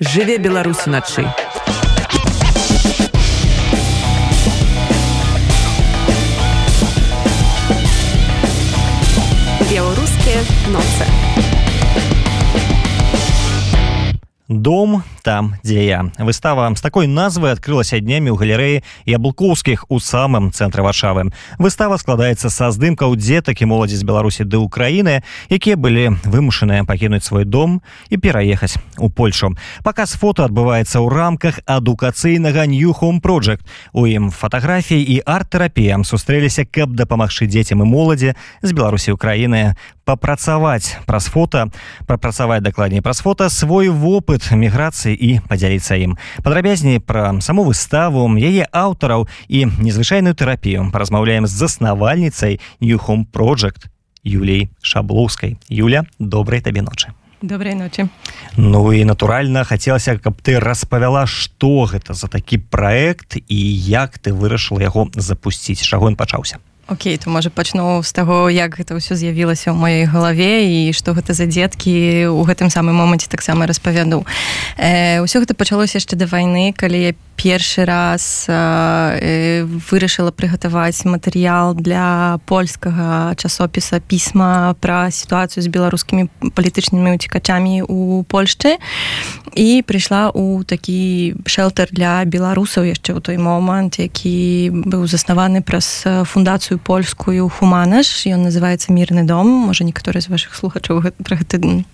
жыве беларусь уначы беларускія ноцы дом там дзе я. Выстава з такой назвай адкрылася днямі ў галерэі яблукоўскіх у самым цэнтры варшавы. Выстава складаецца са здымкаў дзетак і моладзі з беларусі ды ўкраіны якія былі вымушаныя пакінуць свой дом і пераехаць у польшу. Паказ фото адбываецца ў рамках адукацыйнага ньюхом project. У ім фатаграфій і арт-тэрапіям сустрэліся каб дапамагчы дзецям і моладзі з беларусі ўкраіны папрацаваць праз фото прапрацаваць дакладней праз фото свой вопыт міграцыі і падзяліцца ім падрабязней пра саму выставу яе аўтараў і незвычайную тэрапію паразмаўляем з заснавальніцай ньюхом project юлей шаблоўскай юля добрай табе ночы добрай ночи. Ну і натуральна хацелася каб ты распавяла што гэта за такі праект і як ты вырашыла яго запусціць чаго ён пачаўся Окей то можа пачну з таго як гэта ўсё з'явілася ў маёй галаве і што гэта за дзеткі у гэтым самым моманце таксама распавяду. Э, ўсё гэта пачалося яшчэ да вайны калі я першы раз э, вырашыла прыгатаваць матэрыял для польскага часопіса пісьма пра сітуацыю з беларускімі палітычнымі уцікачамі у Польшчы. І прыйшла ў такі шэлтер для беларусаў яшчэ ў той момант які быў заснаваны праз фундацыю польскую хуманаш ён называется мірны дом можа некаторыя з ваших слухачаў пра гэты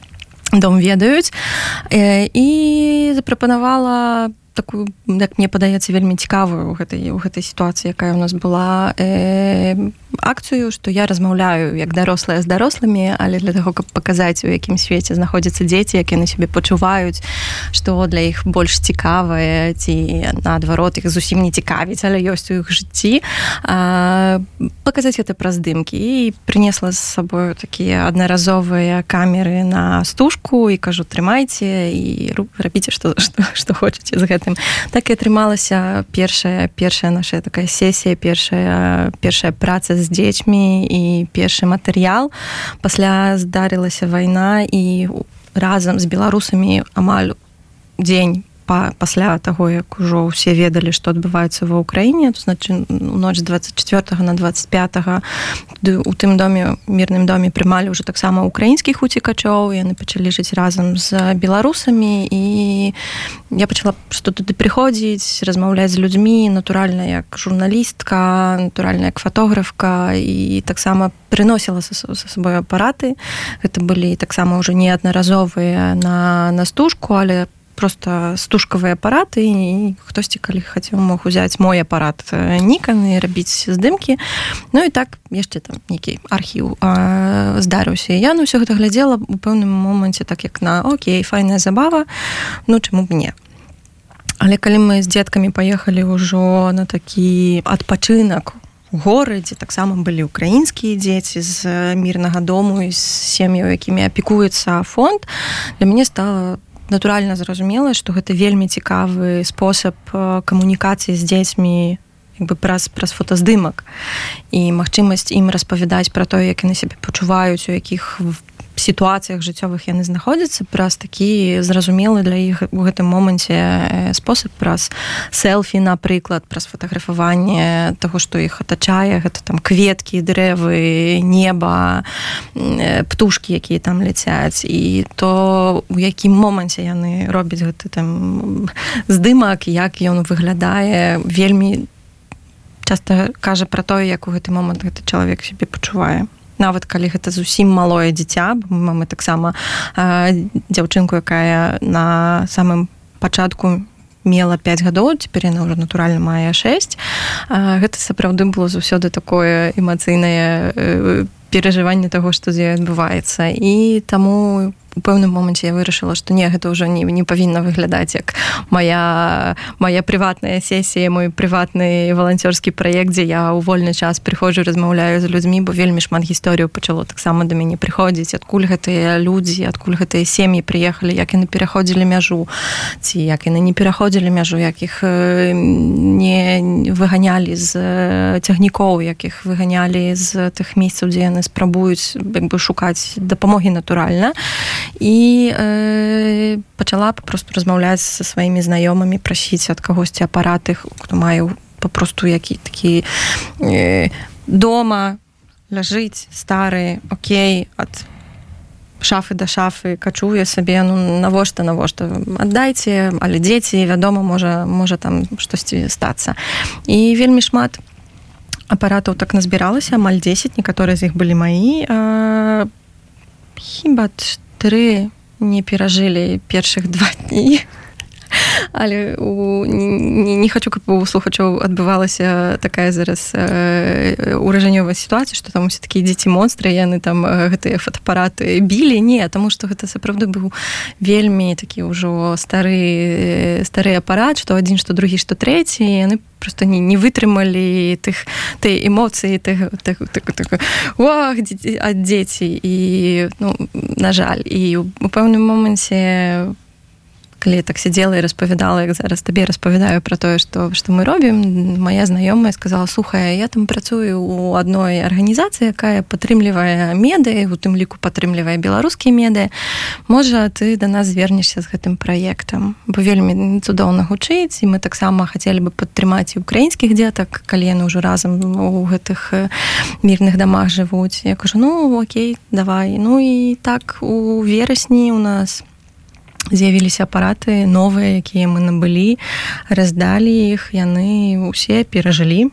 дом ведаюць. І запрапанавала такую як мне падаецца вельмі цікавую у гэтай у гэтай сітуацыі якая у нас была э, акцыю што я размаўляю як дарослая з дарослымі але для таго каб паказаць у якім свеце знаходзяцца дзеці як яны сябе пачуваюць што для іх больш цікавае ці наадварот іх зусім не цікавіць але ёсць у іх жыцці. Паказаць гэта праз здымкі. І прынесла з сабою такія аднаразовыя камеры на стужку і кажу трымайце і рабіце што што хочаце з гэтым гэтым так і атрымалася першая першая наша такая сесія першая першая праца з дзецьмі і першы матэрыял пасля здарылася вайна і разам з беларусамі амаль дзень па, пасля таго як ужо ўсе ведалі што адбываецца ва ўкраіне значит ноч 24 на 25 у тым доме мірным доме прымалі ўжо таксама украінскіх уцікачоў яны пачалі жыць разам з беларусамі і я пачала што туды прыходзіць размаўляць з людзьмі натуральна як журналістка натуральна як фатографка і таксама прыносіла са сабой апараты. Гэта былі таксама ўжо неаднаразовыя на на стужку але по просто стужкавыя апараты і хтосьці калі хацеў мог узяць мой апарат ніканы рабіць здымкі Ну і так яшчэ там нейкі архіў здарыўся я на ўсё гэта глядзела у пэўным моманце так як на Окей файная забава Ну чаму б не Але калі мы з дзеткамі паехалі ўжо на такі адпачынак горадзе таксама былі украінскія дзеці з мірнага дому з сем'яў якімі апікуецца фонд для мяне стала натуральна зразумела што гэта вельмі цікавы спосаб камунікацыі з дзецьмі бы праз праз фотаздымак і магчымасць ім распавядаць пра тое як яны сябе пачуваюць у якіх сітуацыях жыццёвых яны знаходзяцца праз такі зразумелы для іх у гэтым моманце спосаб праз селфі напрыклад праз фатаграфаванне таго што іх атачае. Гэта там кветкі дрэвы неба птушки якія там ляцяць. І то у якім моманце яны робяць гэты там здымак як ён выглядае вельмі часта кажа пра тое як у гэты момант гэты чалавек сябе пачувае. Нават калі гэта зусім малое дзіця мы таксама дзяўчынку якая на самым пачатку мела 5 гадоў цяпер яна ўжо натуральна мае 6 гэта сапраўды было заўсёды такое эмацыйнае перажыванне таго што дзе адбываецца. І таму у пэўным моманце я вырашыла што не гэта ўжо не, не павінна выглядаць як моя моя прыватная сесія мой прыватны валанцёрскі праект дзе я ў вольны час прыходжу размаўляю з людзьмі бо вельмі шмат гісторыю пачало таксама да мяне прыходзіць. Адкуль гэтыя людзі адкуль гэтыя сем'і прыехалі як яны пераходзілі мяжу ці як яны не пераходзілі мяжу якіх не выганялі з цягнікоў якіх выганялі з тых месяцаў дзе яны спрабуюць як бы шукаць дапамогі натуральна і э, пачала попросту размаўляць са сваімі знаёмымі прасіць ад кагосьці апараты хто мае попросту які такі э, дома ляжыць стары Окей ад шафы да шафы качуе сабе ну навошта навошта? Аддайце але дзеці вядома можа можа там штосьці стацца. І вельмі шмат апаратаў так назбіралася амаль 10 некаторыя з іх былі маі хіба тры не перажылі першых два дні але у, не, не хочу каб у слухачоў адбывалася такая зараз э, уражаннёвая сітуацыя што там усе такія дзеці монстры яны там гэтыя фотоапараты білі. Не таму што гэта сапраўды быў вельмі такі ўжо стары стары апарат што адзін што другі што трэці яны просто не, не вытрымалі тых ты эмоцыі ад дзеці! І ну, на жаль. І у пэўным моманце калі так сидела і распавядала як зараз табе распавядаю про тое что что мы робім моя знаёмая сказала сухая я там працую у адной арганізацыі якая падтрымлівае меды у тым ліку падтрымлівае беларускія меды. Можа ты до нас звернешся з гэтым праектам бо вельмі цудоўна гучыць і мы таксама хацелі бы падтрымаць і украінскіх дзетак калі яны ўжо разам у гэтых мірных дамах жывуць я кажу ну Окей давай ну і так у верасні у нас у з'явіліся апараты новыя якія мы набылі раздалі іх яны усе перажылі.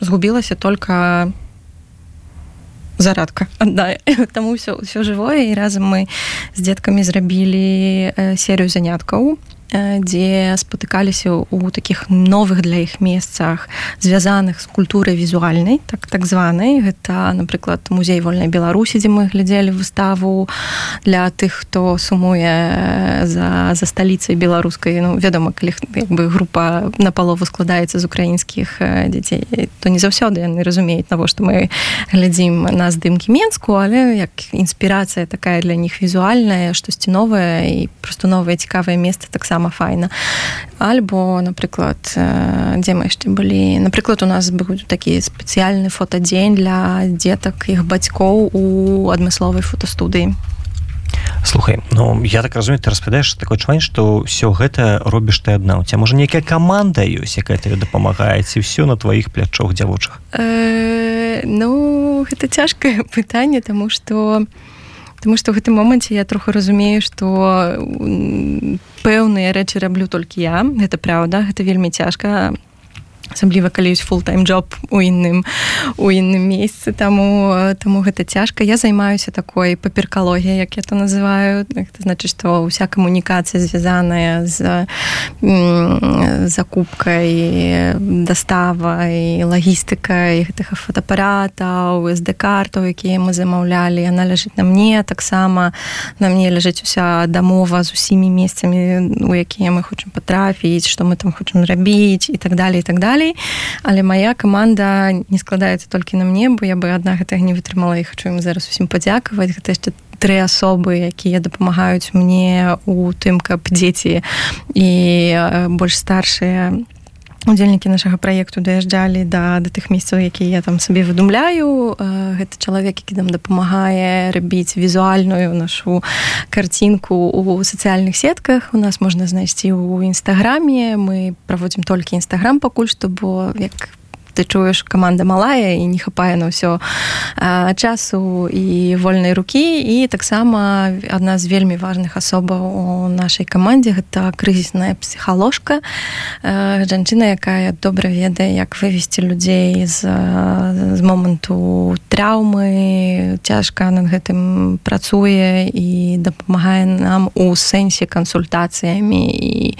Згубілася только зарадка аддай таму все ўсё жывое і разам мы з дзеткамі зрабілі серыю заняткаў дзе спатыкаліся ў такіх новых для іх месцах звязаных з культурай візуальнай так так званай. Гэта напрыклад музей вольнай беларусі дзе мы глядзелі выставу. Для тых хто сумуе за за сталіцай беларускай ну вядома калі бы група на палову складаецца з украінскіх дзяцей то не заўсёды яны разумеюць навошта мы глядзім на здымкі менску але як інспірацыя такая для них візуальная штосьці новае і просто новае цікавае месца таксама таксама файна альбо напрыклад дзе мы яшчэ былі напрыклад у нас быў такі спецыяльны фотадзень для дзетак іх бацькоў у адмысловай фотастудыі слухай Ну я так разумею ты распавядаеш такой чувань что все гэта робіш ты адна у тебя можа некая каманда ёсць якая тебе дапамагаеце все на тваіх плячох дзявочах э, ну гэта цяжкае пытанне тому что у Таму што ў гэтым моманце я троху разумею, што пэўныя рэчы раблю толькі я. Гэта праўда, гэта вельмі цяжка асабліва калі ёсць фултайм джоб у інным у інным месцы таму таму гэта цяжка. Я займаюся такой паперкалогія як я то называю. Это значит что уся камунікацыя звязаная з закупкай дастава і лагістыка і гэтых фотоапаратаў сд картаў якія мы замаўлялі. Яна ляжыць на мне таксама на мне ляжыць уся дамова з усімі месцамі у якія мы хочам патрапіць што мы там хочам рабіць і так далее і так далее далей. Але моя команда не складаецца толькі на мне бо я бы адна гэтага не вытрымала. І хочу ім зараз усім падзякаваць. Гэта яшчэ тры асобы якія дапамагаюць мне у тым каб дзеці і больш старшыя у удзельнікі нашага праекту даязджалі да да тых месцаў якія я там сабе выдумляю. Гэта чалавек які нам дапамагае рабіць візуальную нашу карцінку у сацыяльных сетках у нас можна знайсці ў нстаграме мы праводзім толькі нстаграм пакуль што бо як ты чуеш каманда малая і не хапае на ўсё часу і вольнай рукі і таксама адна з вельмі важных асобаў у нашай камандзе гэта крызісная псіхаложка жанчына якая добра ведае як вывесці людзей з, з моманту траўмы цяжка над гэтым працуе і дапамагае нам у сэнсе кансультацыямі. І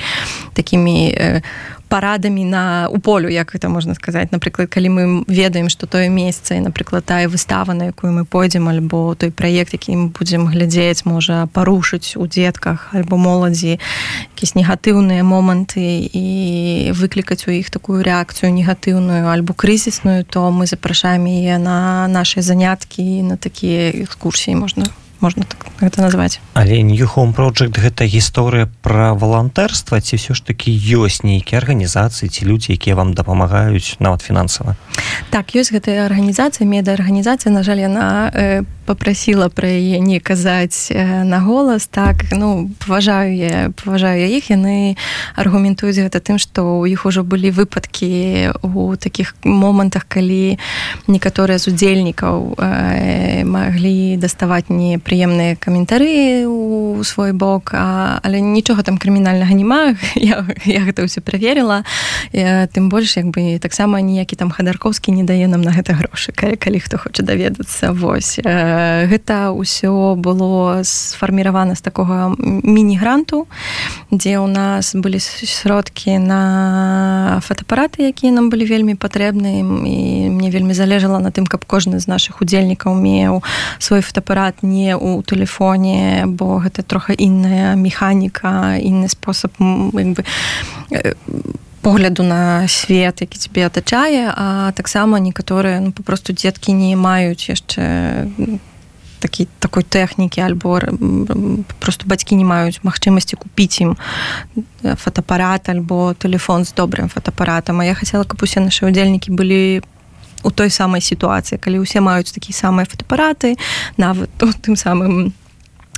такімі у парадамі на у полю як это можна сказаць напрыклад калі мы ведаем что тое месца і напрыклад тая выстава на якую мы пойдзем альбо той праект які мы будзем глядзець можа парушыць у дзетках альбо моладзі якісь негатыўныя моманты і выклікаць у іх такую рэакцыю негатыўную альбо крызісную то мы запрашаем яе на наши заняткі на такія экскурсіі можна можна так гэта назваць але new home project гэта гісторыя пра валантэрства ці ўсё ж такі ёсць нейкія арганізацыі ці людзі якія вам дапамагаюць нават фінансава? Так ёсць гэтая арганізацыя медыаарганізацыя на жаль яна э, попрасіла пра яе не казаць э, на голас. Так ну паважаю я паважаю я іх. Яны аргументуюць гэта тым што у іх ужо былі выпадкі у таких момантах калі некаторыя з удзельнікаў э, маглі даставаць непрыемныя каментары у свой бок а, але нічога там крымінальнага няма я, я гэта ўсё праверыла. Тым больш як бы таксама ніякі там хадарковскі не дае нам на гэта грошы калі хто хоча даведацца. Вось а, гэта ўсё было сфарміравана з такога міні-гранту дзе ў нас былі сродкі на фотоапараты якія нам былі вельмі патрэбны. І мне вельмі залежала на тым каб кожны з наших удзельнікаў меў свой фотоапарат не ў тэлефоне бо гэта трохи інная механіка інны спосаб бы погляду на свет які тебе атачае а таксама некаторыя ну попросту дзеткі не маюць яшчэ такі такой тэхнікі альбо просто бацькі не маюць магчымасці купіць ім фотоапарат альбо телефон з добрым фотоапаратам А я хацела каб усе нашы удзельнікі былі у той самай сітуацыі калі ўсе маюць такі самыя фотоапараты нават тым самым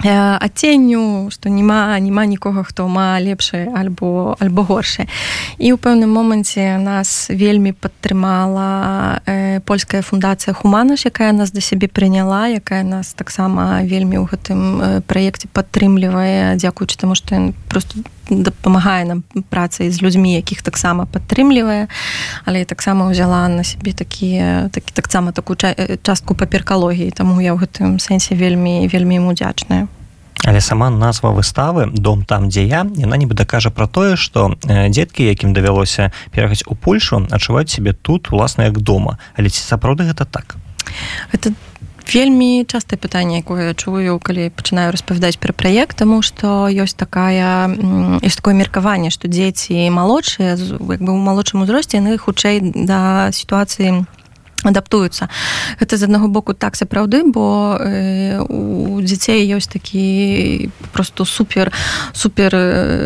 адценню што няма няма нікога хто ма лепшае альбо альбо горшае і ў пэўным моманце нас вельмі падтрымала э, польская фундацыя хуманаш якая нас да сябе прыняла якая нас таксама вельмі ў гэтым праекце падтрымлівае дзякуючы таму што просто дапамагае нам працай з людзьмі якіх таксама падтрымлівае але таксама ўзяла на сябе такія такі таксама такую частку паперкалогіі таму я ў гэтым сэнсе вельмі вельмі ему удзячная Але сама назва выставы дом там дзе я яна нібы дакажа пра тое што дзеткі якім давялося перагаць у польшу адчуваюць сябе тут уласна як дома. Але ці сапраўды гэта так? Это вельмі частае пытанне якое чую калі пачынаю распавядаць пра праект тому что ёсць такая ёсць такое меркаванне што дзеці малодшыя як бы у малодшым узросце яны хутчэй да сітуацыі адаптуюцца. Гэта з аднаго боку так сапраўды бо э, у дзяцей ёсць такі просто супер супер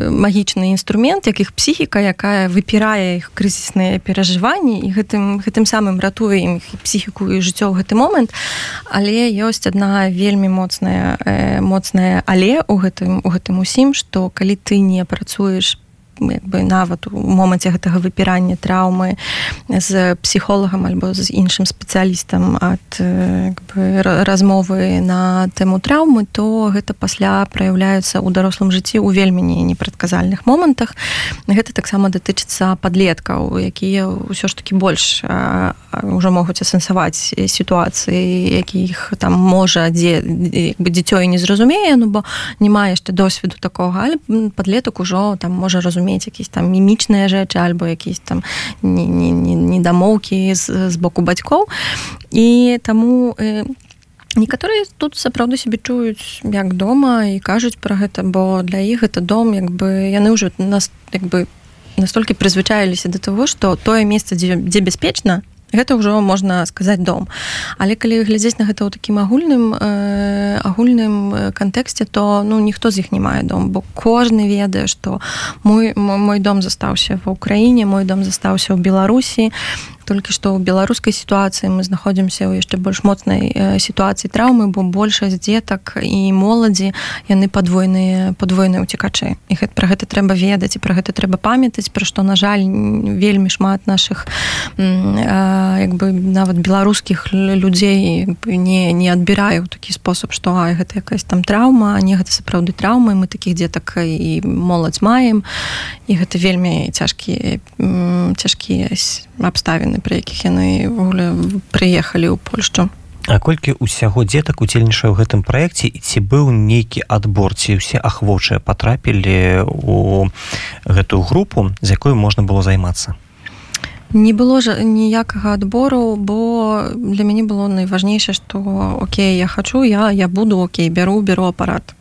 магічны інструмент як іх псіхіка якая выпірае іх крызісныя перажыванні і гэтым гэтым самым ратуе ім псіхіку і жыццё ў гэты момант. Але ёсць адна вельмі моцная э, моцная але у гэтым у гэтым усім што калі ты не працуеш бы нават у моманце гэтага выпірання траўмы з псіхолагам альбо з іншым спецыялістам ад бы, размовы на тэму траўмы то гэта пасля праяўляецца ў дарослым жыцці ў вельмі не непрадказальных момантах. Гэта таксама датычыцца падлеткаў якія ўсё ж таки больш ўжо могуць асэнсаваць сітуацыі якіх там можа дзе бы дзіцё і не зразумее ну бо не мае яшчэ досведу такога. Але падлетак ужо там можа разумець разумець якісь там мімічныя рэчы альбо якісь там недамоўкі з, з боку бацькоў і таму э, некаторыя тут сапраўды сябе чуюць як дома і кажуць пра гэта бо для іх это дом як бы яны ўжо нас як бы настолькі прызвычаіліся да того што тое месца дзе, дзе бяспечна гэта ўжо можна сказаць дом. Але калі глядзець на гэта ў такім агульным э, агульным кантэксце то ну ніхто з іх не мае дом бо кожны ведае што мой мой дом застаўся ва ўкраіне мой дом застаўся ў беларусі толькі што ў беларускай сітуацыі мы знаходзімся ў яшчэ больш моцнай сітуацыі траўмы бо большасць дзетак і моладзі яны падвойныя падвойныя уцікачы і гэта пра гэта трэба ведаць і пра гэта трэба памятаць пра што на жаль вельмі шмат наших як бы нават беларускіх людзей не не адбіраю такі спосаб што а гэта якась там траўма не гэта сапраўды траўмы мы такіх дзетак і моладзь маем і гэта вельмі цяжкія цяжкія абставіны пры якіх яны вогуле прыехалі ў польшчу. А колькі ўсяго дзетак удзельнічае ў гэтым праекце і ці быў нейкі адбор ці ўсе ахвочыя патрапілі у гэтую групу з якой можна было займацца? Не было ж ніякага адбору бо для мяне было найважнейшае што Окей я хочу я я буду Окей бяру бяру апарат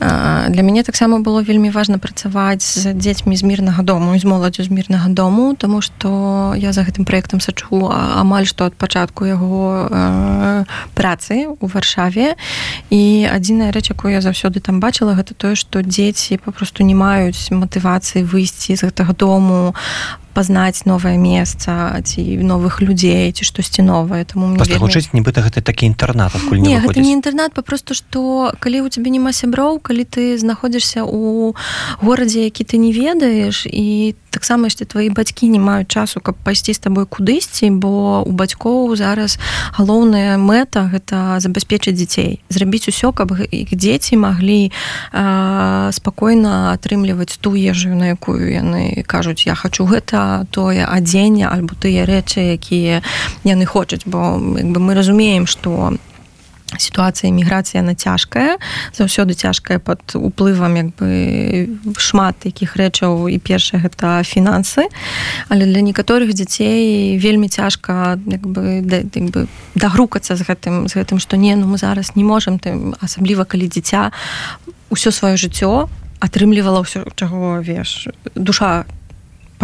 для мяне таксама было вельмі важна працаваць з дзецьмі з мірнага дому з моладзю з мірнага дому тому что я за гэтым проектам сачу амаль што ад пачатку яго працы у варшаве. І адзіная рэч якую я заўсёды там бачыла гэта тое што дзеці попросту не маюць матывацыі выйсці з гэтага дому пазнаць новае месца ці новых людзей ці штосьці новае. Таму мне вельмі... гучыць нібыта гэта такі інтэрнат не, не, не інтэрнат папросту што калі у цябе няма сяброў калі ты знаходзішся у горадзе які ты не ведаеш і таксама яшчэ твои бацькі не маюць часу каб пайсці з табой кудысьці бо у бацькоў зараз галоўная мэта гэта забяспечыць дзяцей. Зрабіць усё каб іх дзеці маглі спакойна атрымліваць ту ежу на якую яны кажуць я хочу гэта тое адзенне альбо тыя рэчы якія яны хочуць. Бо бы мы разумеем что у сітуацыя міграцыя на цяжкая. Заўсёды цяжкая под уплывам як бы шмат якіх рэчаў. І першае гэта фінансы. Але для некаторых дзяцей вельмі цяжка як бы як бы дагрукацца з гэтым з гэтым што не ну мы зараз не можемм тым асабліва калі дзіця ўсё сваё жыццё атрымлівала ўсё чаго веш душа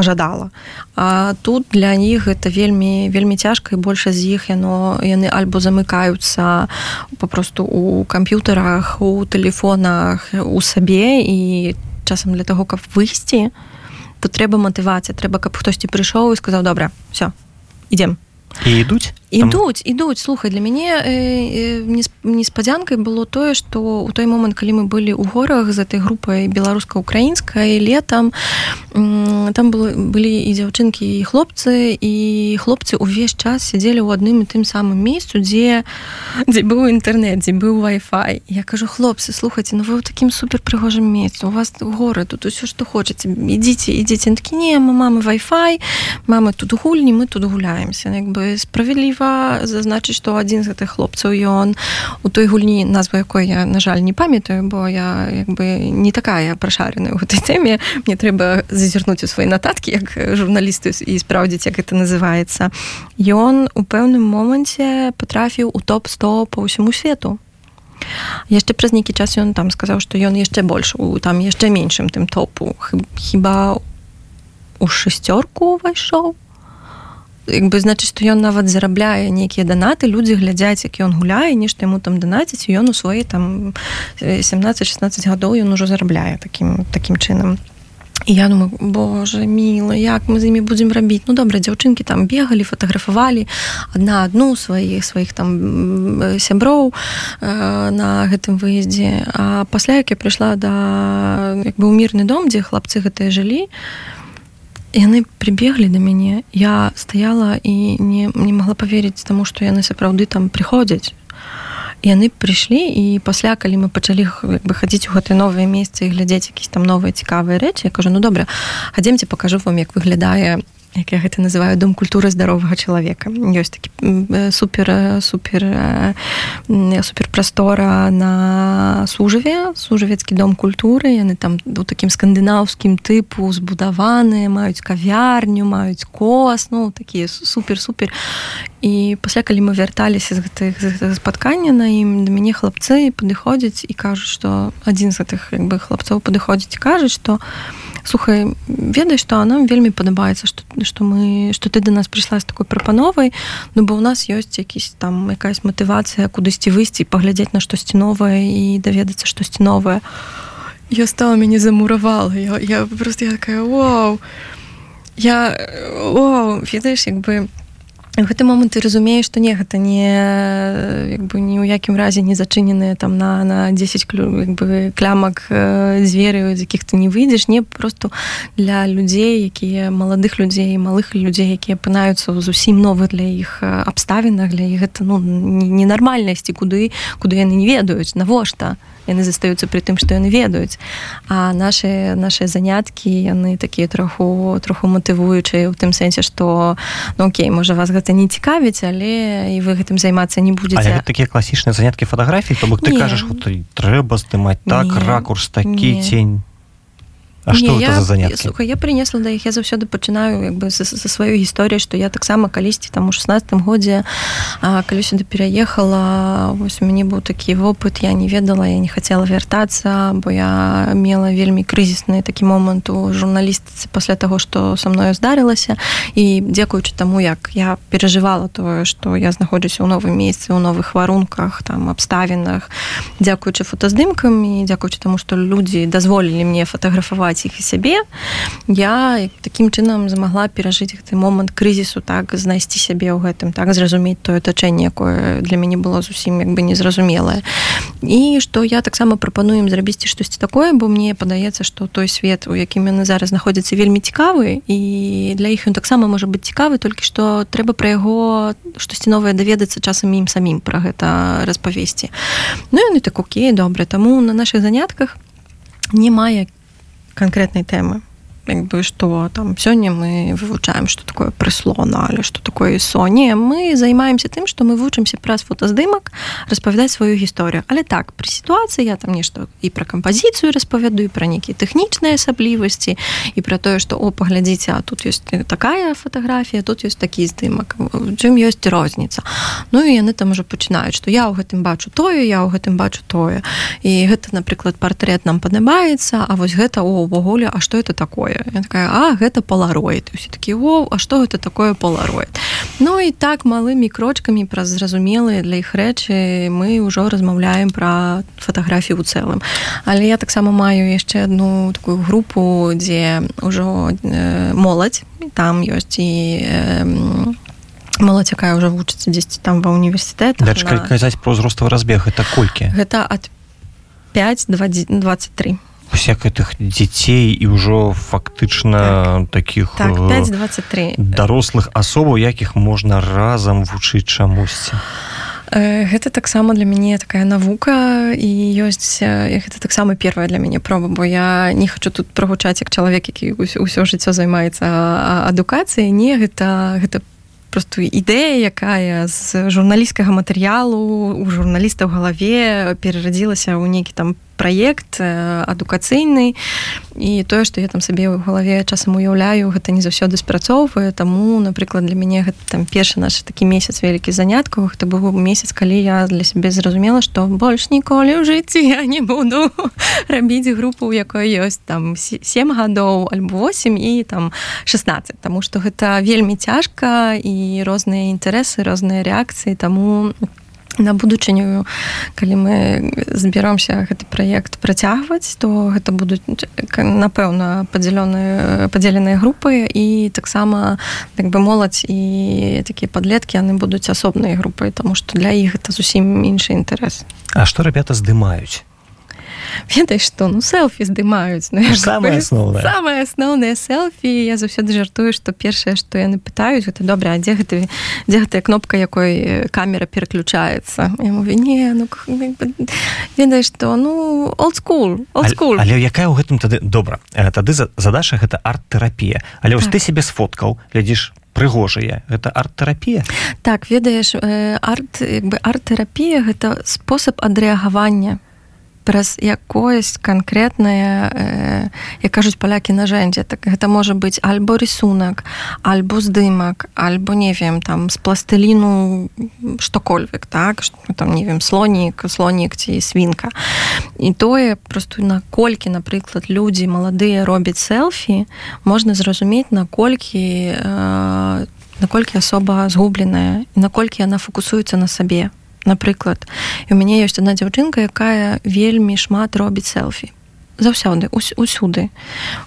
пожадала. А тут для них это вельмі вельмі цяжка і больше з іх яно яны альбо замыкаюцца попросту у камп'ютарах у телефонах у сабе і часам для того каб выйсці то трэба матывацыя трэба каб хтосьці прыйшоў і сказаў добра все ідем і ідуць ідуць ідуць слухай для мяне э, э, неспадзянкай было тое што у той момант калі мы былі ў горах з этой групай беларуска-украінскай летом там было былі і дзяўчынкі і хлопцы і хлопцы увесь час сядзелі ў адным і тым самым месцу дзе дзе быў інтэрнет дзе быў Wi-Fi. Я кажу хлопцы слухайте ну вы ў такім супер прыгожым месцу у вас горы тут усё што хочаце ідзіце ідзіце такі не мамы Wi-Fi мамы тут гульні мы тут гуляемся як бы справядліва трэба зазначыць што адзін з гэтых хлопцаў ён у той гульні назву якой я на жаль не памятаю бо я як бы не такая прашареная ў гэтай тэме мне трэба зазірнуць у свае нататкі як журналісты і спраўдзіць як это называецца ён у пэўным моманце патрафіў у топ-100 по ўсяму свету яшчэ праз нейкі час ён там сказаў што ён яшчэ больш у там яшчэ меншым тым топу. Хіба у шасцёрку увайшоў як бы значыць што ён нават зарабляе нейкія данаты людзі глядзяць як ён гуляе нешта яму там данаціць ён у свае там 17-16 гадоў ён ужо зарабляе таким таким чынам. І я думаю Боже міла як мы з імі будзем рабіць? Ну добра дзяўчынкі там бегалі фатаграфавалі адна адну сваіх сваіх там сяброў э, на гэтым выездзе. А пасля як я прыйшла да як бы ў мірны дом дзе хлапцы гэтыя жылі то яны прыбеглі да мяне я стаяла і не, не могла поверыць таму што яны сапраўды там прыходзяць яны прыйшлі і пасля калі мы пачалі бы хадзіць у гэтыя новыя месцы і глядзець якісь там новыя цікавыя рэчы я кажу ну добра хадземце покажу вам як выглядае як я гэта называю дом культуры здаровага чалавека. Ёсць такі супер супер супер прастора на сужаве сужавецкі дом культуры. Яны там у такім скандынаўскім тыпу збудаваныя маюць кавярню маюць кос ну такія супер супер і пасля калі мы вярталіся з гэтых спаткання на ім да мяне хлапцы падыходзяць і кажуць што адзін з гэтых як бы хлапцоў падыходзіць кажуць што слухай ведай што нам вельмі падабаецца што што мы што ты да нас прыйшла з такой прапановай ну бо у нас ёсць якісь там якась матывацыя кудысьці выйсці паглядзець на штосьці новае і даведацца штосьці новае я стала мяне замуравала я, я просто я такая Вау я о ведаеш як бы в гэты момант ты разумееш што не гэта не як бы ні ў якім разе не зачыненыя там на на 10 клю бы клямак дзверы з якіх ты не выйдзеш не просто для людзей якія маладых людзей малых людзей якія апынаюцца зусім новы для іх абставінах для іх гэта ну ненармальнасці куды куды яны не ведаюць. Навошта яны застаюцца пры тым што яны ведаюць. А наши наши заняткі яны такія троху троху матывуючыя у тым сэнсе што ну Окей можа вас гэта не цікавіць але і вы гэтым займацца не будете такія класічныя заняткі фатаграфій то бок ты кажаш трэба здымаць так не, ракурс такі не. тень А что не, я, за заняткі слухай, я принесла да іх я заўсёды пачынаю як бы са сваёй гісторыі што я таксама калісьці там у 16 годзе калі сюды пераехала вось у мяне быў такі вопыт я не ведала я не хацела вяртацца бо я мела вельмі крызісны такі момант у журналістыцы пасля таго што са мною здарылася і дзякуючы таму як я перажывала тое што я знаходжуся ў новым месцы ў новых варунках там абставінах дзякуючы фотаздымкам і дзякуючы таму што людзі дазволілі мне фатаграфаваць фатаграфаваць іх і сябе я такім чынам змагла перажыць гэты момант крызісу так знайсці сябе ў гэтым так зразумець тое атачэнне якое для мяне было зусім як бы незразумелае. І што я таксама прапануем зрабіць штосьці такое бо мне падаецца што той свет у якім яны зараз знаходзяцца вельмі цікавы і для іх ён таксама можа быць цікавы толькі што трэба пра яго штосьці новае даведацца часам ім самім пра гэта распавесці. Ну яны так окей добра таму на наших занятках не мае канкрэтнай тэмы як бы что там сёння мы вывучаем что такое прыслона але что такое соне мы займаемся тым что мы вучымся праз фотаздымак распавядаць сваю гісторыю але так пры сітуацыі я там нешта і пра кампазіцыю распавядаю пра нейкія тэхнічныя асаблівасці і пра тое что о паглядзіце а тут ёсць такая фотаграфія тут ёсць такі здымак чым ёсць розніца Ну і яны там уже пачынаюць что я ў гэтым бачу тое я ў гэтым бачу тое і гэта напрыклад партрэт нам падабаецца А вось гэта увогуле А что это такое я такая а гэта палароид усе такі о а что гэта такое палароид? Ну і так малымі крочкамі праз зразумелыя для іх рэчы мы ўжо размаўляем пра фатаграфію ў цэлым. Але я таксама маю яшчэ одну такую групу дзе ўжо э, моладзь. Там ёсць і э, моладзь якая ўжо вучыцца дзесьці там ва універсітэт казаць про ўзроставы разбег это колькі? Гэта ад 5 23 всяк гэтых дзяцей і ўжо фактычна так. таких так, 5, 23 дарослых асобаў якіх можна разам вучыць чамусьці гэта таксама для мяне такая навука і ёсць гэта таксама первая для мяне проба бо я не хочу тут прогучаць як чалавек які ўсё жыццё займаецца адукацыяй. Не гэта гэта просто ідэя якая з журналісцкага матэрыялу у журналіста ў галаве перарадзілася ў нейкі там праект адукацыйны. І тое што я там сабе ў галаве часам уяўляю гэта не заўсёды спрацоўвае. Таму напрыклад для мяне гэта там першы наш такі месяц вялікі заняткаў. Гэта быў месяц калі я для сябе зразумела што больш ніколі ў жыцці я не буду рабіць групу у якой ёсць там 7 гадоў альбо 8 і там 16 Таму што гэта вельмі цяжка і розныя інтарэсы розныя рэакцыі. Таму у на будучыню калі мы збіромся гэты праект працягваць то гэта будуць напэўна падзялёныя падзеленыя групы і таксама як бы моладзь і такія падлеткі яны будуць асобныя групы тому что для іх гэта зусім іншы інтарэс. А што ребята здымаюць ведаеш што ну селфі здымаюць ну, самое асноўнае самое асноўнае селфі я заўсёды жартую што першае што яны пытаюць гэта добра дзе гэты дзе гэтая кнопка якой камера пераключаецца не ну, ведаеш што ну олдскул олдскул але якая ў гэтым тады добра тады задача гэта арт-тэрапія. Але вось так. ты себе сфоткаў глядзіш прыгожыя гэта арт-тэрапія? Так ведаеш арт як бы арт-тэрапія гэта спосаб адрэагавання праз якоесь канкрэтнае э, як кажуць палякі нажэндзе так гэта можа быць альбо рисунак альбо здымак альбо не wiem там з пластыліну штокольвек так что там не wiem слонік слонік ці свінка і тое просто наколькі напрыклад людзі маладыя робяць селфі можна зразумець наколькі э, наколькі асоба згубленая і наколькі яна фокусуецца на сабе напрыклад у мяне ёсць одна дзяўчынка якая вельмі шмат робіць селфі. Заўсёды усюды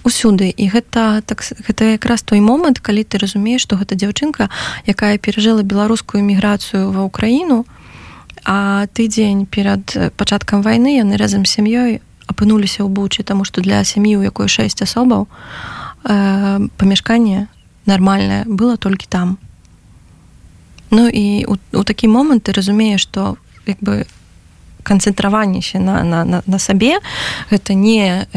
усюды і гэта так гэта якраз той момант калі ты разумееш што гэта дзяўчынка якая перажыла беларускую міграцыю ва ўкраіну а тыдзень перад пачаткам вайны яны разам сям'ёй апынуліся ў бучы таму што для сям'і у якой шэсць асобаў э, памяшканне нармальнае было толькі там Ну і у, у такі момант ты разумееш што як бы канцэнтраванне на, на, на, на сабе гэта не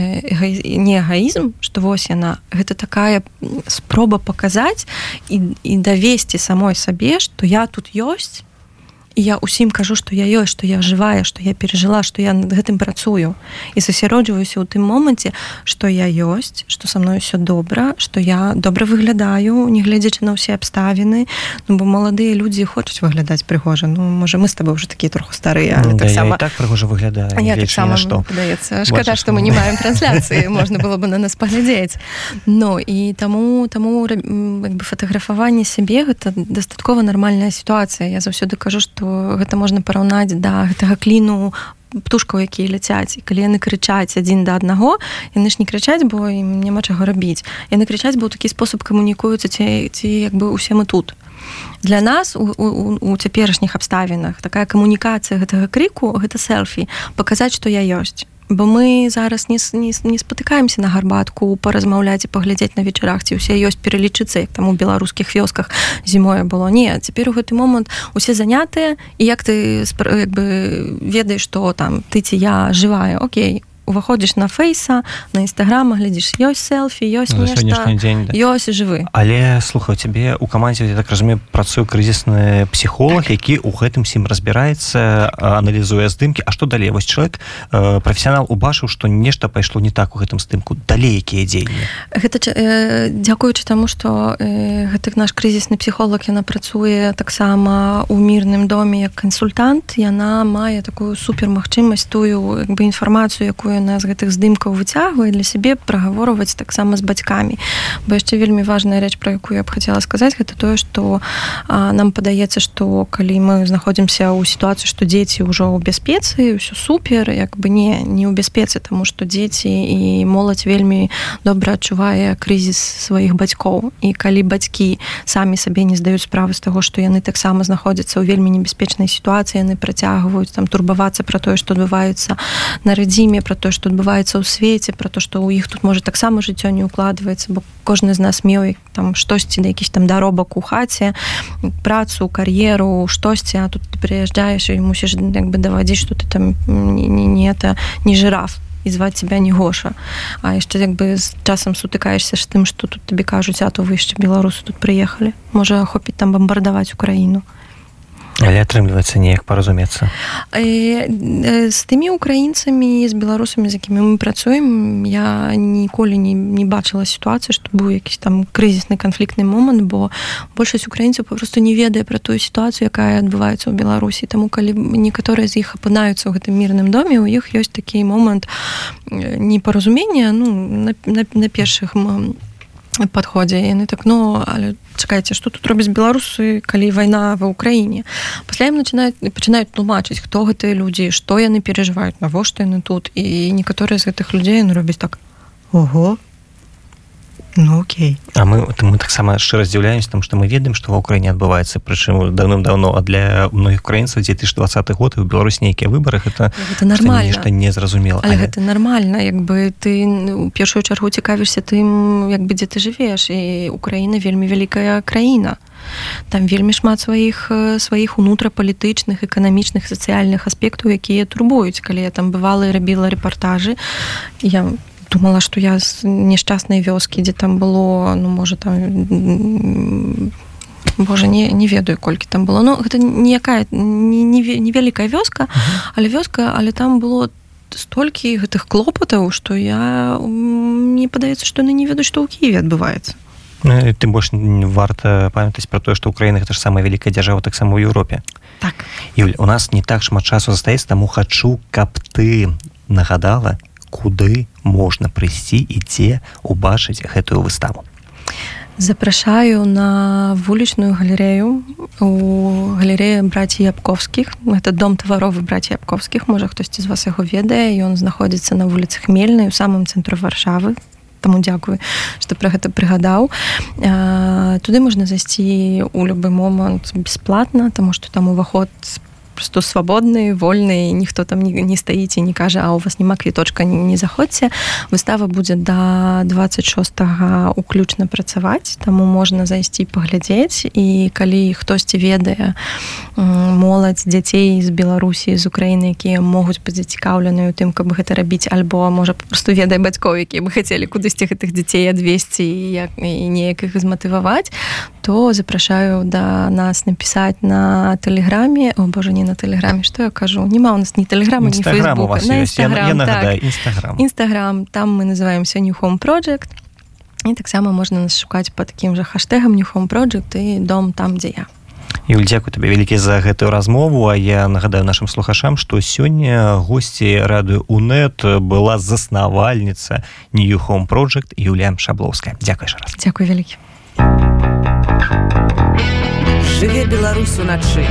не эгаізм што вось яна гэта такая спроба паказаць і, і давесці самой сабе што я тут ёсць і я усім кажу што я ёсць што я жывая што я перажыла што я над гэтым працую. І засяроджваюся ў тым моманце што я ёсць што са мной все добра што я добра выглядаю не гледзячы на ўсе абставіны. Ну бо маладыя людзі хочуць выглядаць прыгожа. Ну можа мы с тобой уже такія троху старыя ну, так сама так прыгожа выглядаю таксама што? падаецца шкада што мы не маем трансляцыі можна было бы на нас паглядзець. Ну і таму таму бы фатаграфаванне сябе гэта дастаткова нармальная сітуацыя. Я заўсёды кажу што гэта можна параўнаць да гэтага кліну птушкаў якія ляцяць. І калі яны крычаць адзін да аднаго яны ж не крычаць бо ім няма чаго рабіць. Яны крычаць быў такі спосаб камунікуюцца ці ці як бы усе мы тут. Для нас у, у, у цяперашніх абставінах такая камунікацыя гэтага крыку гэта селфі паказаць што я ёсць бо мы зараз не, не, не спатыкаемся на гарбатку паразмаўляць і паглядзець на вечарах ці ўсе ёсць пералічыцца як там у беларускіх вёсках зімое было не цяпер у гэты момант усе занятыя і як ты як бы ведаеш што там ты ці я жывая Окей уваходзіш на фейса на нстаграма глядзіш ёсць селфі ёсць Ну, за сённяшні дзень, да. ёсць жывы але слухаю цябе у камандзе я так разумею працуе крызісны псіхолог які ў гэтым сім разбіраецца аналізуе здымкі А што далей вось чалавек прафесіянал убачыў што нешта пайшло не так у гэтым здымку далей якія дзеянні? Гэта э, дзякуючы таму што э, гэты наш крызісны псіхолог яна працуе таксама у мірным доме як кансультант яна мае такую супермагчымасць тую як бы інфармацыю якую яна з гэтых здымкаў выцягвае для сябе прагаворваць таксама з бацькамі. Бо яшчэ вельмі важная рэч про якую я б хацела сказаць гэта тое што а, нам падаецца што калі мы знаходзімся ў сітуацыі што дзеці ўжо ў бяспецы ўсё супер як бы не не ў бяспецы тому што дзеці і моладзь вельмі добра адчувае крызіс сваіх бацькоў. І калі бацькі самі сабе не здаюць справы з таго што яны таксама знаходзяцца ў вельмі небяспечнай сітуацыі яны працягваюць там турбавацца пра тое што адбываецца на радзіме пра тое што адбываецца ў свеце пра то што ў іх тут можа таксама жыццё не укладваецца бо кожны з нас меў там штосьці да якісь там даробак у хаце працу кар'еру штосьці а тут ты прыязджаеш і мусіш як бы давадзіць што ты там не, не, не это не жираф і зваць тебя не гоша. А яшчэ як бы з часам сутыкаешся ж тым што тут табе кажуць а то вы яшчэ беларусы тут прыехалі. Можа хопіць там бомбардаваць украіну але атрымліваецца неяк паразумецца Э, э, з тымі украінцамі з беларусамі з якімі мы працуем я ніколі не, не бачыла сітуацыі што быў якісь там крызісны канфліктны момант бо большасць украінцаў папросту не ведае пра тую сітуацыю якая адбываецца ў беларусі таму калі некаторыя з іх апынаюцца ў гэтым мірным доме у іх ёсць такі момант э, непаразумення ну на, на, на першых м- падходзе яны так ну але чакайце што тут робяць беларусы калі вайна ва ўкраіне пасля ім начинаюць пачынаюць тлумачыць хто гэтыя людзі што яны перажываюць навошта яны тут. І некаторыя з гэтых людзей ну робяць так ого ну окей. А мы мы таксама шчыра здзіўляемся там што мы ведаем што ва ўкраіне адбываецца прычым давным-даўно а для многіх украінцаў 2020 год і ў Беларусь нейкія выбары гэта гэта нормально. нешта незразумела але гэта нормально як бы ты ну, у першую чаргу цікавішся тым як бы дзе ты жывеш і Украіна вельмі вялікая краіна там вельмі шмат сваіх э, сваіх унутрапалітычных эканамічных сацыяльных аспектаў якія турбуюць калі я там бывала і рабіла рэпартажы я думала што я з няшчаснай вёскі дзе там было ну можа там м, Боже не, не ведаю колькі там было. Ну гэта ніякая невялікая вёска але вёска але там было столькі гэтых клопатаў што я мне падаецца што яны не ведаюць што ў Киеве адбываецца. Ну, тым больш варта памятаць пра тое што Украіна гэта ж самая вялікая дзяржава таксама ў Еўропе. Так. Юль у нас не так шмат часу застаецца таму хачу каб ты нагадала куды можна прыйсці і дзе убачыць гэтую выставу. Запрашаю на вулічную галерею у галереі браці ябковскіх это дом таваровы браці ябковскіх можа хтосьці з вас яго ведае. Ён знаходзіцца на вуліцы хмельнай у самым цэнтру варшавы. Таму дзякую што пра гэта прыгадаў. А, туды можна зайсці ў любы момант бесплатна тому что там уваход просто свабодны вольны ніхто там не, не стаіць і не кажа а у вас няма квіточка не, не заходзьце выстава будзе да 26 уключна працаваць таму можна зайсці паглядзець. І калі хтосьці ведае моладзь дзяцей з беларусі з украіны якія могуць быць зацікаўленыя у тым каб гэта рабіць альбо можа просто ведае бацькоў якія бы хацелі кудысьці гэтых дзяцей адвесці як і неяк іх зматываваць то запрашаю да нас напісаць на тэлеграме. О боже не на тэлеграме что я кажу? Няма у нас ні тэлеграма ні Інстаграм фейсбука. на ёсць я, я Instagram, нагадаю так. нстаграм Instagram там мы называемся new home project. І таксама можна нас шукаць по таким же хаштегам new home project і дом там дзе я. Юль дзякую табе вялікі за гэтую размову. А я нагадаю нашим слухашам што сёння госці радыё унет была заснавальніца new home project Юлія шаблоўская дзякуй раз. Дзякуй вялікі Жыве Беларусь уначы.